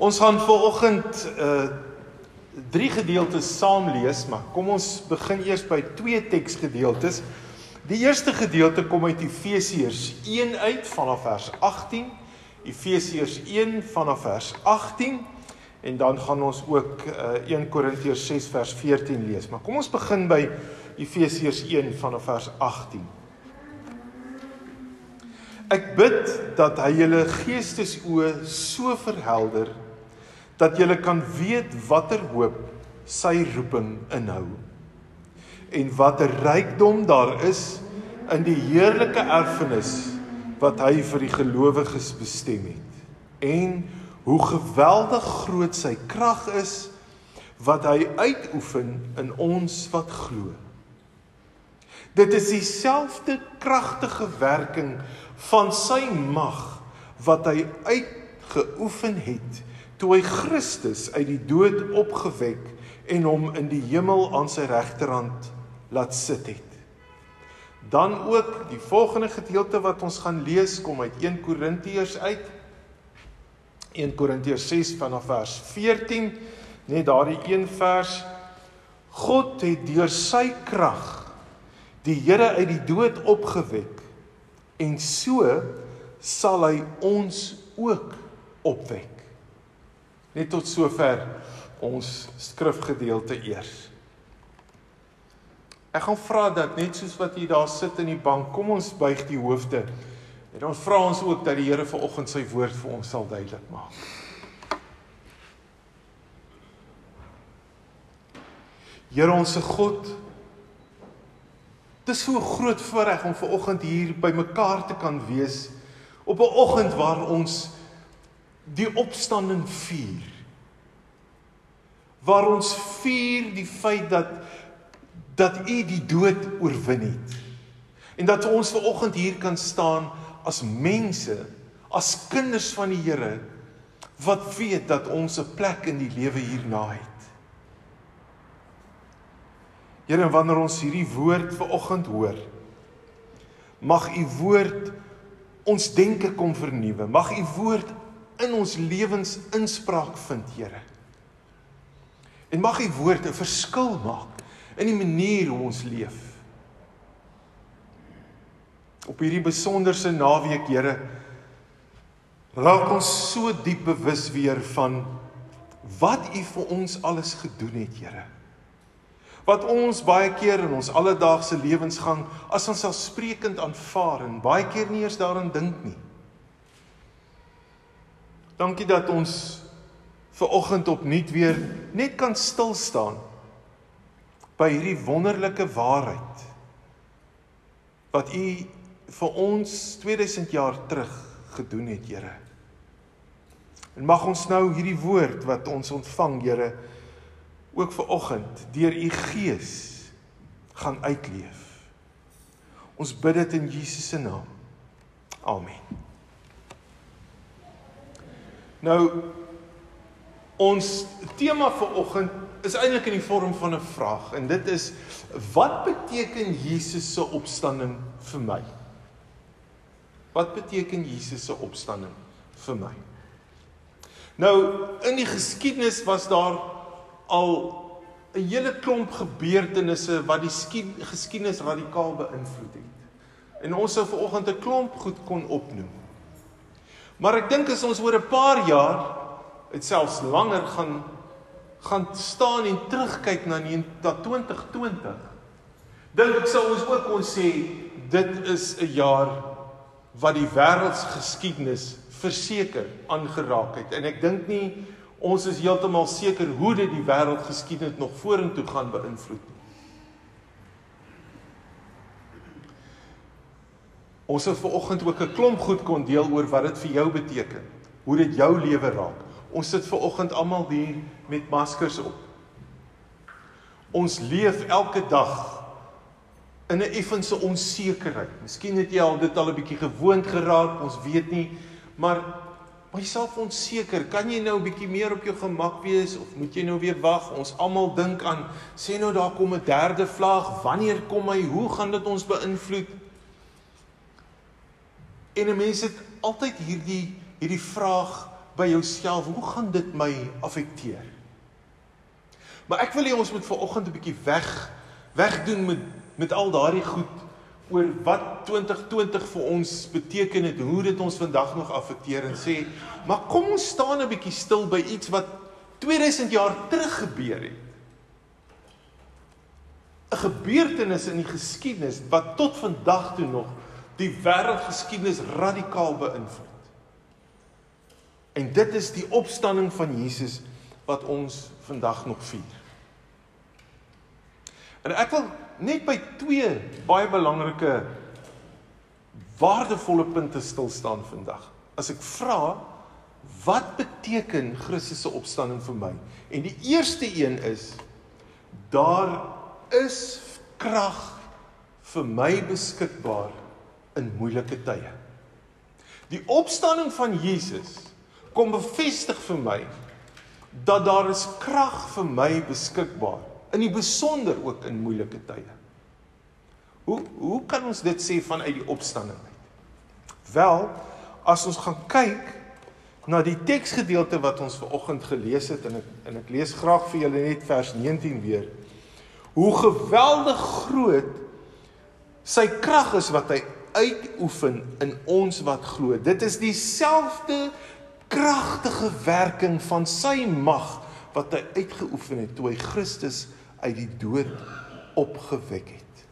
Ons gaan vanoggend uh drie gedeeltes saam lees, maar kom ons begin eers by twee teksgedeeltes. Die eerste gedeelte kom uit Efesiërs 1 uit vanaf vers 18. Efesiërs 1 vanaf vers 18 en dan gaan ons ook uh 1 Korintiërs 6 vers 14 lees. Maar kom ons begin by Efesiërs 1 vanaf vers 18. Ek bid dat hy julle geestesoë so verhelder dat jy kan weet watter hoop sy roeping inhou en watter rykdom daar is in die heerlike erfenis wat hy vir die gelowiges bestem het en hoe geweldig groot sy krag is wat hy uitoefen in ons wat glo. Dit is dieselfde kragtige werking van sy mag wat hy uitgeoefen het toe hy Christus uit die dood opgewek en hom in die hemel aan sy regterhand laat sit het. Dan ook die volgende gedeelte wat ons gaan lees kom uit 1 Korintiërs uit. 1 Korintiërs 6 vanaf vers 14, net daardie een vers. God het deur sy krag die Here uit die dood opgewek en so sal hy ons ook opwek. Net tot sover ons skrifgedeelte eers. Ek gaan vra dat net soos wat jy daar sit in die bank, kom ons buig die hoofde. En ons vra ons ook dat die Here vanoggend sy woord vir ons sal duidelik maak. Here ons se God, dit is so groot voorreg om vanoggend hier by mekaar te kan wees op 'n oggend waar ons die opstanding vier. Waar ons vier die feit dat dat U die dood oorwin het. En dat ons ver oggend hier kan staan as mense, as kinders van die Here wat weet dat ons 'n plek in die lewe hierna het. Here, wanneer ons hierdie woord ver oggend hoor, mag U woord ons denke kom vernuwe. Mag U woord in ons lewens inspraak vind, Here. En mag U woord 'n verskil maak in die manier hoe ons leef. Op hierdie besonderse naweek, Here, raak ons so diep bewus weer van wat U vir ons alles gedoen het, Here. Wat ons baie keer in ons alledaagse lewensgang as ons selfsprekend aanvaar en baie keer nie eens daaraan dink nie. Dankie dat ons ver oggend opnuut weer net kan stil staan by hierdie wonderlike waarheid wat u vir ons 2000 jaar terug gedoen het, Here. En mag ons nou hierdie woord wat ons ontvang, Here, ook ver oggend deur u Gees gaan uitleef. Ons bid dit in Jesus se naam. Amen. Nou ons tema vir oggend is eintlik in die vorm van 'n vraag en dit is wat beteken Jesus se opstanding vir my? Wat beteken Jesus se opstanding vir my? Nou in die geskiedenis was daar al 'n hele klomp gebeurtenisse wat die geskiedenis radikaal beïnvloed het. En ons sou ver oggend 'n klomp goed kon opnoem. Maar ek dink as ons oor 'n paar jaar, dit selfs langer gaan gaan staan en terugkyk na 2020, dink ek sou ons ook kon sê dit is 'n jaar wat die wêreldsgeskiedenis verseker aangeraak het. En ek dink nie ons is heeltemal seker hoe dit die wêreldgeskiedenis nog vorentoe gaan beïnvloed nie. Ons het ver oggend ook 'n klomp goed kon deel oor wat dit vir jou beteken. Hoe dit jou lewe raak. Ons sit ver oggend almal hier met maskers op. Ons leef elke dag in 'n effense onsekerheid. Miskien het jy al dit al 'n bietjie gewoond geraak, ons weet nie, maar maar jouself onseker. Kan jy nou 'n bietjie meer op jou gemak wees of moet jy nou weer wag? Ons almal dink aan sê nou daar kom 'n derde vlaag. Wanneer kom hy? Hoe gaan dit ons beïnvloed? En 'n mens het altyd hierdie hierdie vraag by jouself, hoe gaan dit my affekteer? Maar ek wil hê ons moet vanoggend 'n bietjie weg wegdoen met met al daardie goed oor wat 2020 vir ons beteken het, hoe dit ons vandag nog affekteer en sê, maar kom ons staan 'n bietjie stil by iets wat 2000 jaar terug gebeur het. 'n Gebeurtenis in die geskiedenis wat tot vandag toe nog die wêreldgeskiedenis radikaal beïnvloed. En dit is die opstanding van Jesus wat ons vandag nog vier. En ek wil net by twee baie belangrike waardevolle punte stil staan vandag. As ek vra wat beteken Christus se opstanding vir my? En die eerste een is daar is krag vir my beskikbaar in moeilike tye. Die opstanding van Jesus kom bevestig vir my dat daar is krag vir my beskikbaar in die besonder ook in moeilike tye. Hoe hoe kan ons dit sê vanuit die opstanding uit? Wel, as ons gaan kyk na die teksgedeelte wat ons ver oggend gelees het en ek en ek lees graag vir julle net vers 19 weer. Hoe geweldig groot sy krag is wat hy uitoefen in ons wat glo. Dit is dieselfde kragtige werking van sy mag wat hy uitgeoefen het toe hy Christus uit die dood opgewek het.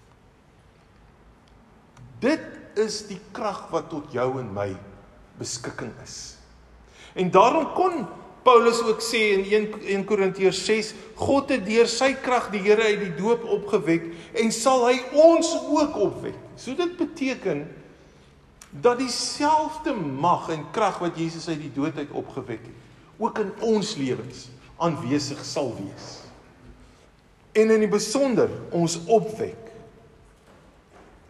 Dit is die krag wat tot jou en my beskikking is. En daarom kon Paulus ook sê in 1 1 Korintiërs 6, God het deur sy krag die Here uit die doop opgewek en sal hy ons ook opwek. So dit beteken dat dieselfde mag en krag wat Jesus uit die dood uit opgewek het, ook in ons lewens aanwesig sal wees en in die besonder ons opwek.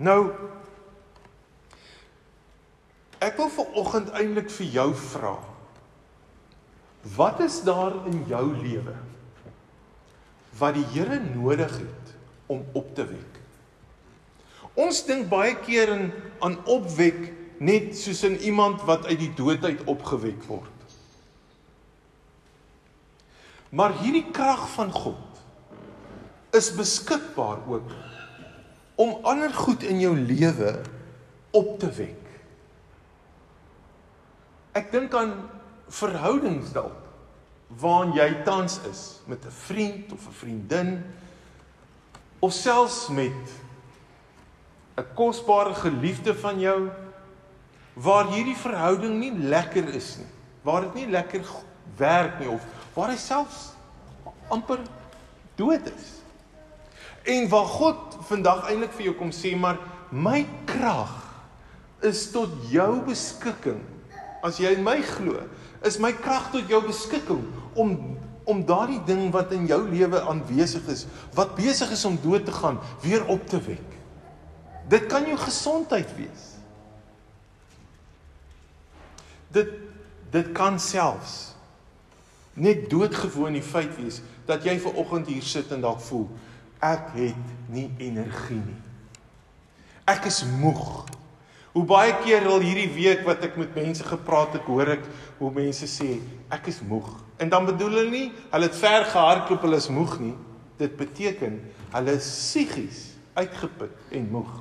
Nou ek wil vir oggend eintlik vir jou vra. Wat is daar in jou lewe wat die Here nodig het om op te wek? Ons dink baie keer in aan opwek net soos in iemand wat uit die dood uit opgewek word. Maar hierdie krag van God is beskikbaar ook om ander goed in jou lewe op te wek. Ek dink aan verhoudings dalk waarin jy tans is met 'n vriend of 'n vriendin of selfs met 'n kosbare geliefde van jou waar hierdie verhouding nie lekker is nie, waar dit nie lekker werk nie of waar hy selfs amper dood is. En waar God vandag eintlik vir jou kom sê, maar my krag is tot jou beskikking. As jy in my glo, is my krag tot jou beskikking om om daardie ding wat in jou lewe aanwesig is, wat besig is om dood te gaan, weer op te wek. Dit kan jou gesondheid wees. Dit dit kan selfs net doodgewoon die feit wees dat jy ver oggend hier sit en dalk voel ek het nie energie nie. Ek is moeg. Hoe baie keer al hierdie week wat ek met mense gepraat het, hoor ek hoe mense sê ek is moeg. En dan bedoel hulle nie hulle het ver gehardloop, hulle is moeg nie. Dit beteken hulle is psigies uitgeput en moeg.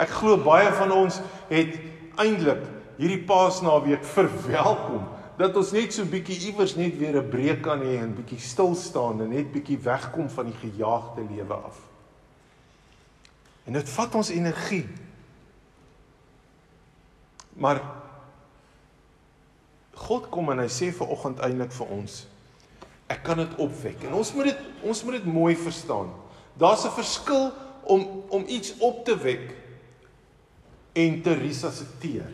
Ek glo baie van ons het eintlik hierdie Paasnaweek verwelkom dat ons net so bietjie iewers net weer 'n breek kan hê en bietjie stil staan en net bietjie wegkom van die gejaagde lewe af. En dit vat ons energie. Maar God kom en hy sê vir oggend eintlik vir ons ek kan dit opwek. En ons moet dit ons moet dit mooi verstaan. Daar's 'n verskil om om iets op te wek en te resusciteer.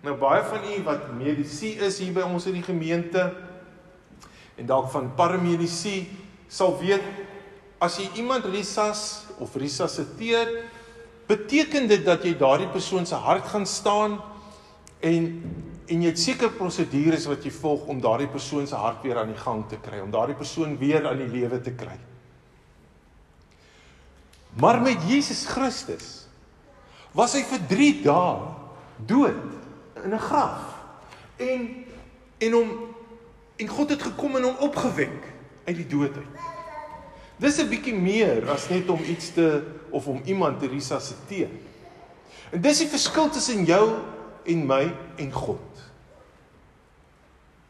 Nou baie van u wat medisy is hier by ons in die gemeente en dalk van paramedisy sal weet as jy iemand resus of resusciteer beteken dit dat jy daardie persoon se hart gaan staan en en jy het seker prosedures wat jy volg om daardie persoon se hart weer aan die gang te kry, om daardie persoon weer aan die lewe te kry. Maar met Jesus Christus was hy vir 3 dae dood in 'n graf. En En hom en God het gekom en hom opgewek uit die dood uit. Dis 'n bietjie meer as net om iets te of om iemand te resusciteer. En dis die verskil tussen jou en my en God.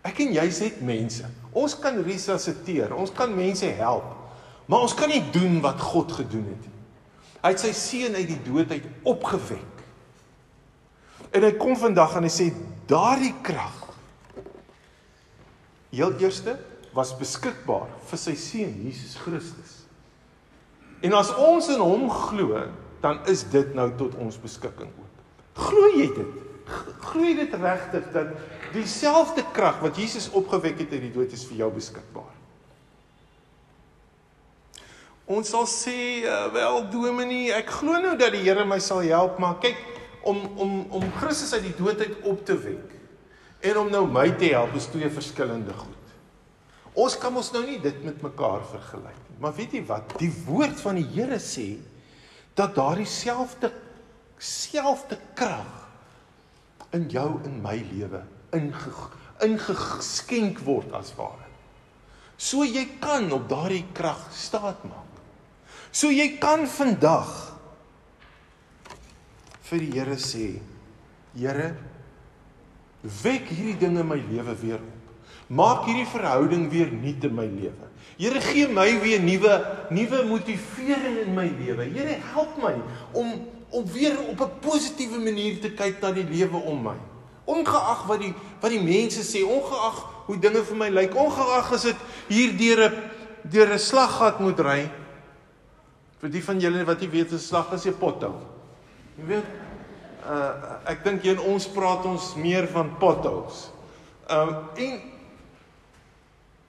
Ek en jy is net mense. Ons kan resusciteer, ons kan mense help, maar ons kan nie doen wat God gedoen het nie. Hy het sy seun uit die dood uit opgewek. En hy kom vandag en hy sê daardie krag heel eerste was beskikbaar vir sy seun Jesus Christus. En as ons in hom glo, dan is dit nou tot ons beskikking ook. Glo jy dit? Glo jy dit regtig dat dieselfde krag wat Jesus opgewek het uit die dood is vir jou beskikbaar? Ons sal sê, uh, wel Dominee, ek glo nou dat die Here my sal help, maar kyk om om om Christus uit die dood uit op te wek en om nou my te help is twee verskillende goed. Ons kan ons nou nie dit met mekaar vergelyk nie. Maar weet jy wat? Die woord van die Here sê dat daardie selfde selfde krag in jou en my lewe inge, ingeskenk word as ware. So jy kan op daardie krag staat maak. So jy kan vandag vir die Here sê, Here, wek hierdie dinge in my lewe weer op. Maak hierdie verhouding weer nuut in my lewe. Here gee my weer nuwe nuwe motivering in my lewe. Here help my om om weer op 'n positiewe manier te kyk na die lewe om my. Ongeag wat die wat die mense sê, ongeag hoe dinge vir my lyk, ongeag as dit hier deur 'n deur 'n slaggat moet ry. Vir die van julle wat nie weet 'n slag is 'n pothou. Jy weet, uh ek dink hier in ons praat ons meer van potholes. Um en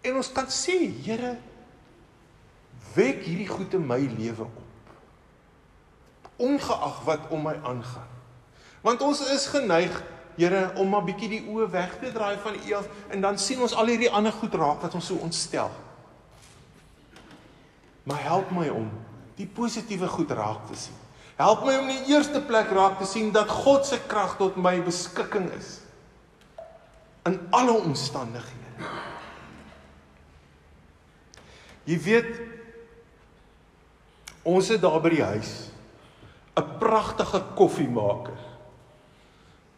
En ons kan sê, Here, wek hierdie goed in my lewe op. Ongeag wat om my aangaan. Want ons is geneig, Here, om maar bietjie die oë weg te draai van U af en dan sien ons al hierdie ander goed raak wat ons so ontstel. Maar help my om die positiewe goed raak te sien. Help my om in die eerste plek raak te sien dat God se krag tot my beskikking is in alle omstandighede. Jy weet ons het daar by die huis 'n pragtige koffiemaker.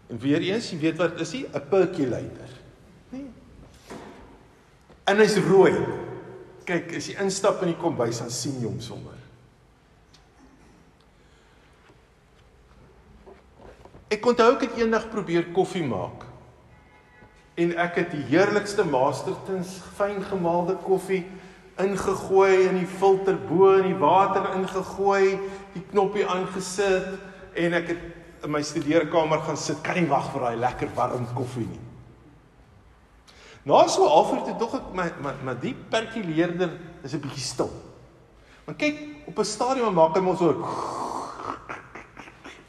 En weer eens, jy weet wat is hy? 'n Percolator. Nee. En hy's rooi. Kyk, as jy instap in die kombuis dan sien jy hom sommer. Ek onthou ek het eendag probeer koffie maak. En ek het die heerlikste Mastertons fyn gemaalde koffie ingegooi in die filter bo in die water ingegooi, die knoppie aangesit en ek het in my studeerkamer gaan sit, kan nie wag vir daai lekker warm koffie nie. Nou so halfuur toe dog ek my my my die perkuleerder is 'n bietjie stil. Maar kyk, op 'n stadium maak hy mos so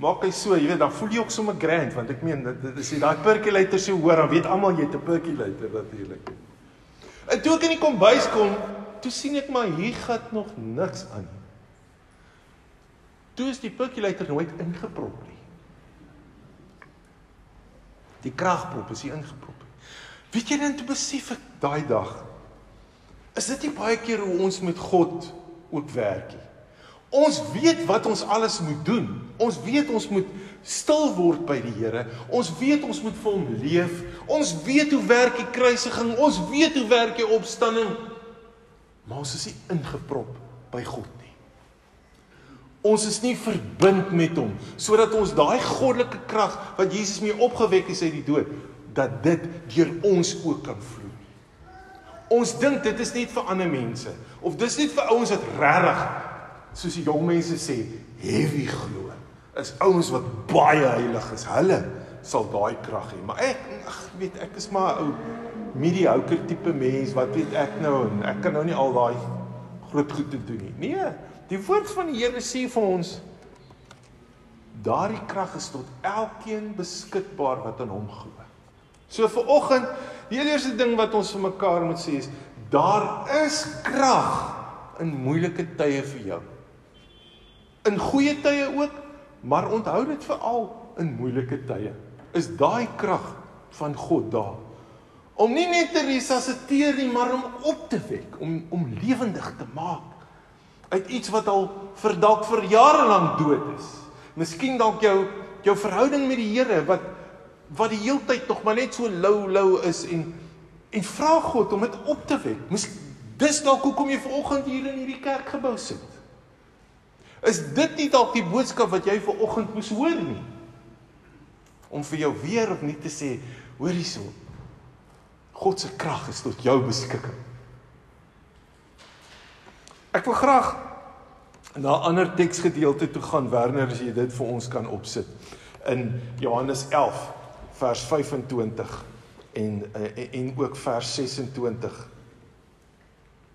maak hy so, jy weet, dan voel jy ook sommer grand want ek meen dit is daai percolator so hoor, dan weet almal jy het 'n percolator natuurlik. En toe ek in die kombuis kom, toe sien ek maar hier gaan nog niks aan nie. Toe is die percolator nooit ingeprop nie. Die kragprop is hier ingeprop. Weet jy dan te besef ek daai dag is dit nie baie keer hoe ons met God ook werk nie. Ons weet wat ons alles moet doen. Ons weet ons moet stil word by die Here. Ons weet ons moet vir hom leef. Ons weet hoe werk die kruisiging. Ons weet hoe werk die opstanding. Maar ons is nie ingeprop by God nie. Ons is nie verbind met hom sodat ons daai goddelike krag wat Jesus mee opgewek is uit die dood, dat dit deur ons ook kan vloei. Ons dink dit is net vir ander mense of dis net vir ouens wat regtig soos die jong mense sê, heavy glo. Is ouens wat baie heilig is. Hulle sal daai krag hê. Maar ek ag weet ek is maar 'n ou mediocre tipe mens, wat weet ek nou en ek kan nou nie al daai groot goed doen nie. Nee, die woord van die Here sê vir ons daardie krag is tot elkeen beskikbaar wat aan hom glo. So vir oggend, die eerste ding wat ons vir mekaar moet sê is daar is krag in moeilike tye vir jou. In goeie tye ook, maar onthou dit veral in moeilike tye. Is daai krag van God daar? Om nie net te resusciteer nie, maar om op te wek, om om lewendig te maak uit iets wat al vir dalk vir jare lank dood is. Miskien dalk jou jou verhouding met die Here wat wat die heeltyd nog maar net so lou lou is en en vra God om dit op te wek. Mis dis dalk hoekom jy vanoggend hier in hierdie kerkgebou sit. Is dit nie dalk die boodskap wat jy vanoggend moes hoor nie? Om vir jou weer nie te sê, hoor hierso. God se krag is tot jou beskikking. Ek wil graag na 'n ander teksgedeelte toe gaan Werner as jy dit vir ons kan opsit in Johannes 11 vers 25 en en, en ook vers 26.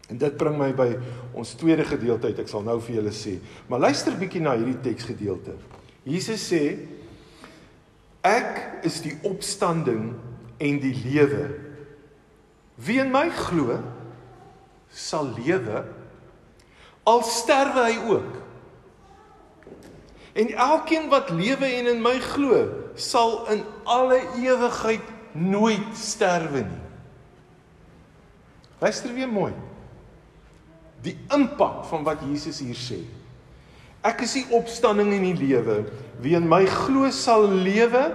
En dit bring my by ons tweede gedeelte uit. Ek sal nou vir julle sê. Maar luister bietjie na hierdie teksgedeelte. Jesus sê ek is die opstanding en die lewe. Wie in my glo sal lewe al sterwe hy ook. En elkeen wat lewe en in my glo, sal in alle ewigheid nooit sterwe nie. Luister weer mooi die impak van wat Jesus hier sê. Ek is die opstanding en die lewe. Wie in my glo sal lewe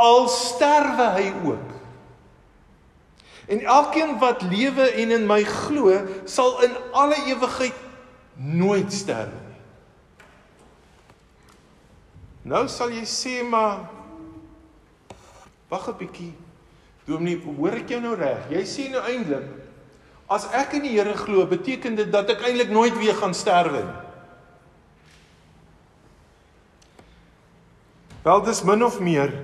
al sterwe hy ook. En elkeen wat lewe en in my glo, sal in alle ewigheid nooit sterwe nie. Nou sal jy sê maar wag 'n bietjie. Dominee, hoor ek jou nou reg? Jy sê nou eintlik As ek in die Here glo, beteken dit dat ek eintlik nooit weer gaan sterwe nie. Wel dis min of meer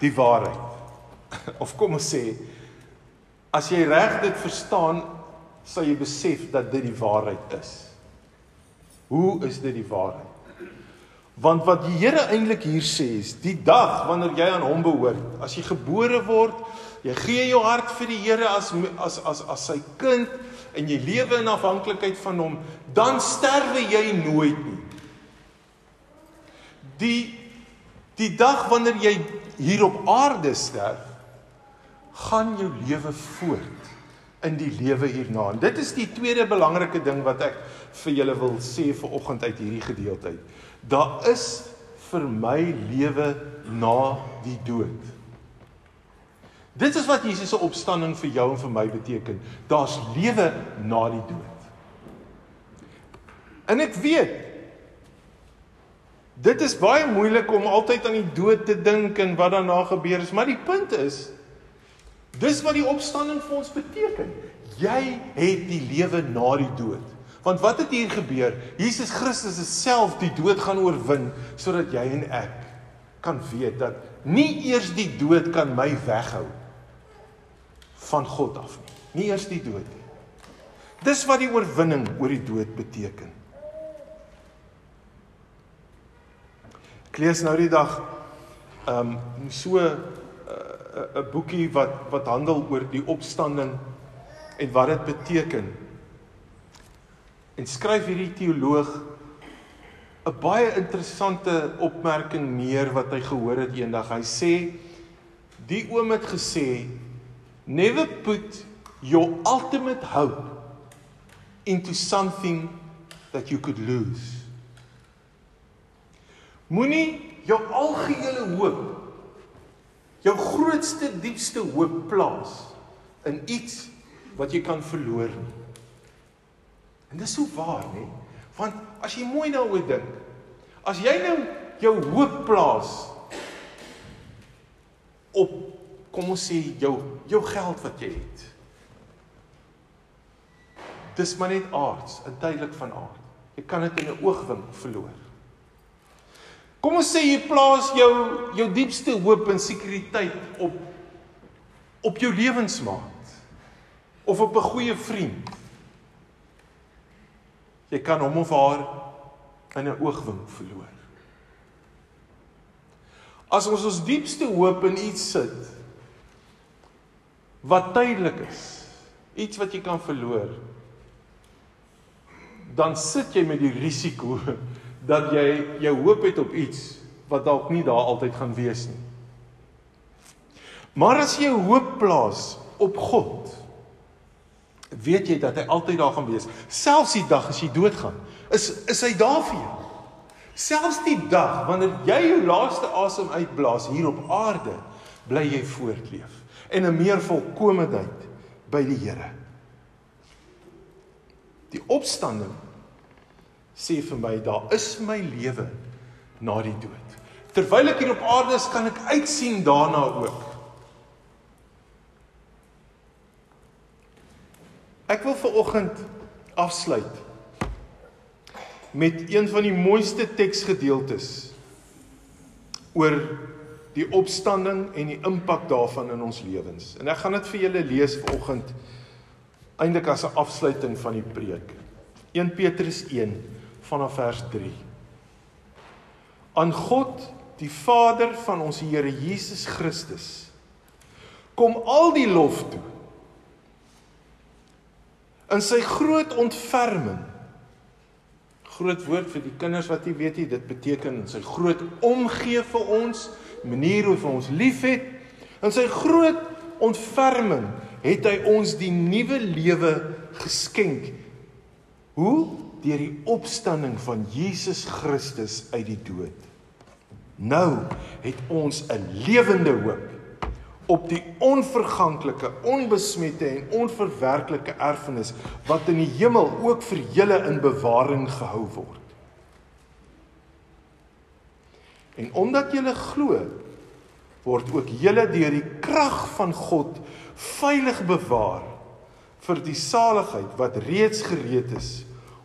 die waarheid. Of kom ons sê as jy reg dit verstaan, sal jy besef dat dit die waarheid is. Hoe is dit die waarheid? Want wat die Here eintlik hier sê is, die dag wanneer jy aan hom behoort, as jy gebore word, Jy gee jou hart vir die Here as as as as sy kind en jy lewe in afhanklikheid van hom, dan sterwe jy nooit nie. Die die dag wanneer jy hier op aarde sterf, gaan jou lewe voort in die lewe hierna. En dit is die tweede belangrike ding wat ek vir julle wil sê vir oggend uit hierdie gedeelte. Daar is vir my lewe na die dood. Dit is wat Jesus se opstanding vir jou en vir my beteken. Daar's lewe na die dood. En ek weet dit is baie moeilik om altyd aan die dood te dink en wat daarna gebeur is, maar die punt is dis wat die opstanding vir ons beteken. Jy het die lewe na die dood. Want wat het hier gebeur? Jesus Christus het self die dood gaan oorwin sodat jy en ek kan weet dat nie eers die dood kan my weghou van God af nie. Nie eers die dood nie. Dis wat die oorwinning oor die dood beteken. Ek lees nou die dag ehm um, so 'n boekie wat wat handel oor die opstanding en wat dit beteken. En skryf hierdie teoloog 'n baie interessante opmerking neer wat hy gehoor het eendag. Hy sê die oom het gesê Never put your ultimate hope into something that you could lose. Moenie jou algehele hoop, jou grootste diepste hoop plaas in iets wat jy kan verloor nie. En dis so waar, nê? Want as jy mooi daaroor dink, as jy nou jou hoop plaas op kom ons sê jou jou geld wat jy het. Dis maar net aards, 'n tydelik van aard. Jy kan dit in 'n oogwink verloor. Kom ons sê jy plaas jou jou diepste hoop en sekuriteit op op jou lewensmaat of op 'n goeie vriend. Jy kan hom of haar in 'n oogwink verloor. As ons ons diepste hoop in iets sit, wat tydelik is, iets wat jy kan verloor, dan sit jy met die risiko dat jy jou hoop het op iets wat dalk nie daar altyd gaan wees nie. Maar as jy hoop plaas op God, weet jy dat hy altyd daar gaan wees. Selfs die dag as jy doodgaan, is is hy daar vir jou. Selfs die dag wanneer jy jou laaste asem uitblaas hier op aarde, bly jy voortleef en 'n meer volkomendheid by die Here. Die opstanding sê vir my daar is my lewe na die dood. Terwyl ek hier op aarde is, kan ek uitsien daarna ook. Ek wil ver oggend afsluit met een van die mooiste teksgedeeltes oor die opstanding en die impak daarvan in ons lewens. En ek gaan dit vir julle lees vanoggend eintlik as 'n afsluiting van die preek. 1 Petrus 1 vanaf vers 3. Aan God, die Vader van ons Here Jesus Christus, kom al die lof toe. In sy groot ontferming groot woord vir die kinders wat nie weet nie, dit beteken in sy groot omgee vir ons, manier hoe hy ons liefhet, in sy groot ontferming het hy ons die nuwe lewe geskenk. Hoe? Deur die opstanding van Jesus Christus uit die dood. Nou het ons 'n lewende hoop op die onverganklike, onbesmette en onverwerklike erfenis wat in die hemel ook vir julle in bewaring gehou word. En omdat julle glo, word ook julle deur die krag van God veilig bewaar vir die saligheid wat reeds gereed is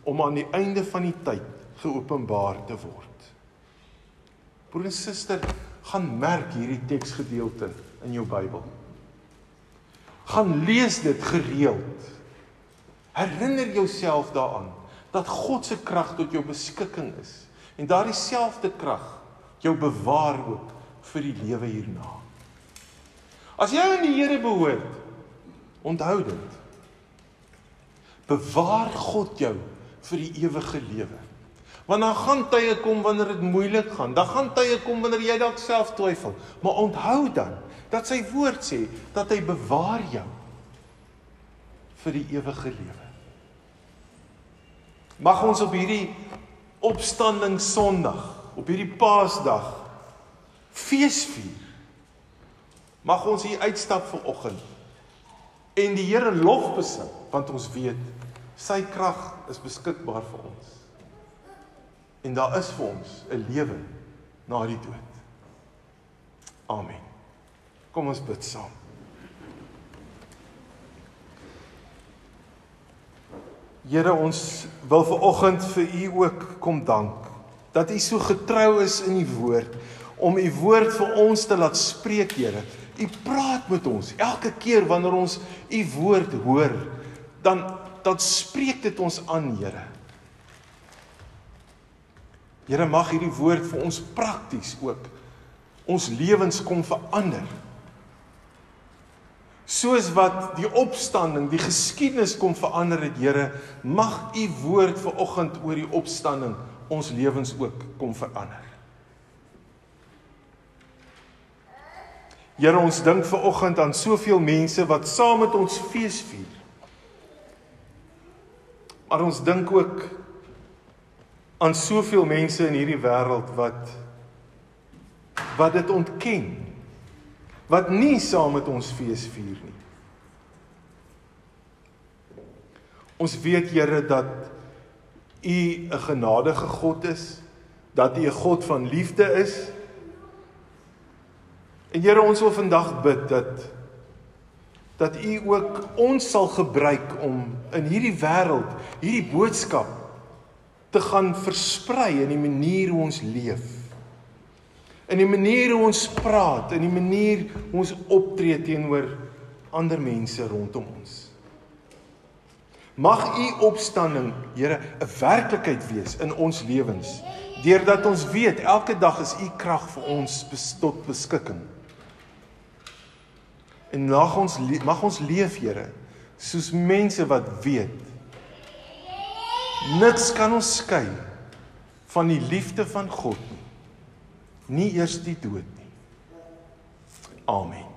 om aan die einde van die tyd geopenbaar te word. Broer en suster, gaan merk hierdie teksgedeelte in jou Bybel. Gaan lees dit gereeld. Herinner jouself daaraan dat God se krag tot jou beskikking is en daardie selfde krag jou bewaar ook vir die lewe hierna. As jy aan die Here behoort, onthou dit. Bewaar God jou vir die ewige lewe. Want dan gaan tye kom wanneer dit moeilik gaan. Dan gaan tye kom wanneer jy dalk self twyfel. Maar onthou dan dat sy woord sê dat hy bewaar jou vir die ewige lewe. Mag ons op hierdie opstanding Sondag, op hierdie Paasdag fees vier. Mag ons hier uitstap vir oggend en die Here lof besing want ons weet sy krag is beskikbaar vir ons. En daar is vir ons 'n lewe na die dood. Amen. Kom ons bid saam. Here ons wil ver oggend vir u ook kom dank dat u so getrou is in u woord om u woord vir ons te laat spreek Here. U praat met ons elke keer wanneer ons u woord hoor dan dan spreek dit ons aan Here. Here mag hierdie woord vir ons prakties ook ons lewens kom verander. Soos wat die opstanding, die geskiedenis kom verander het, Here, mag u woord vir oggend oor die opstanding ons lewens ook kom verander. Here, ons dink ver oggend aan soveel mense wat saam met ons fees vier. Maar ons dink ook aan soveel mense in hierdie wêreld wat wat dit ontken wat nie saam met ons fees vier nie. Ons weet Here dat U 'n genadige God is, dat U 'n God van liefde is. En Here, ons wil vandag bid dat dat U ook ons sal gebruik om in hierdie wêreld hierdie boodskap te gaan versprei in die manier hoe ons leef. In die manier hoe ons praat, in die manier hoe ons optree teenoor ander mense rondom ons. Mag u opstanding, Here, 'n werklikheid wees in ons lewens, deurdat ons weet elke dag is u krag vir ons tot beskikking. En mag ons mag ons leef, Here, soos mense wat weet Niks kan ons skei van die liefde van God nie. Nie eers die dood nie. Amen.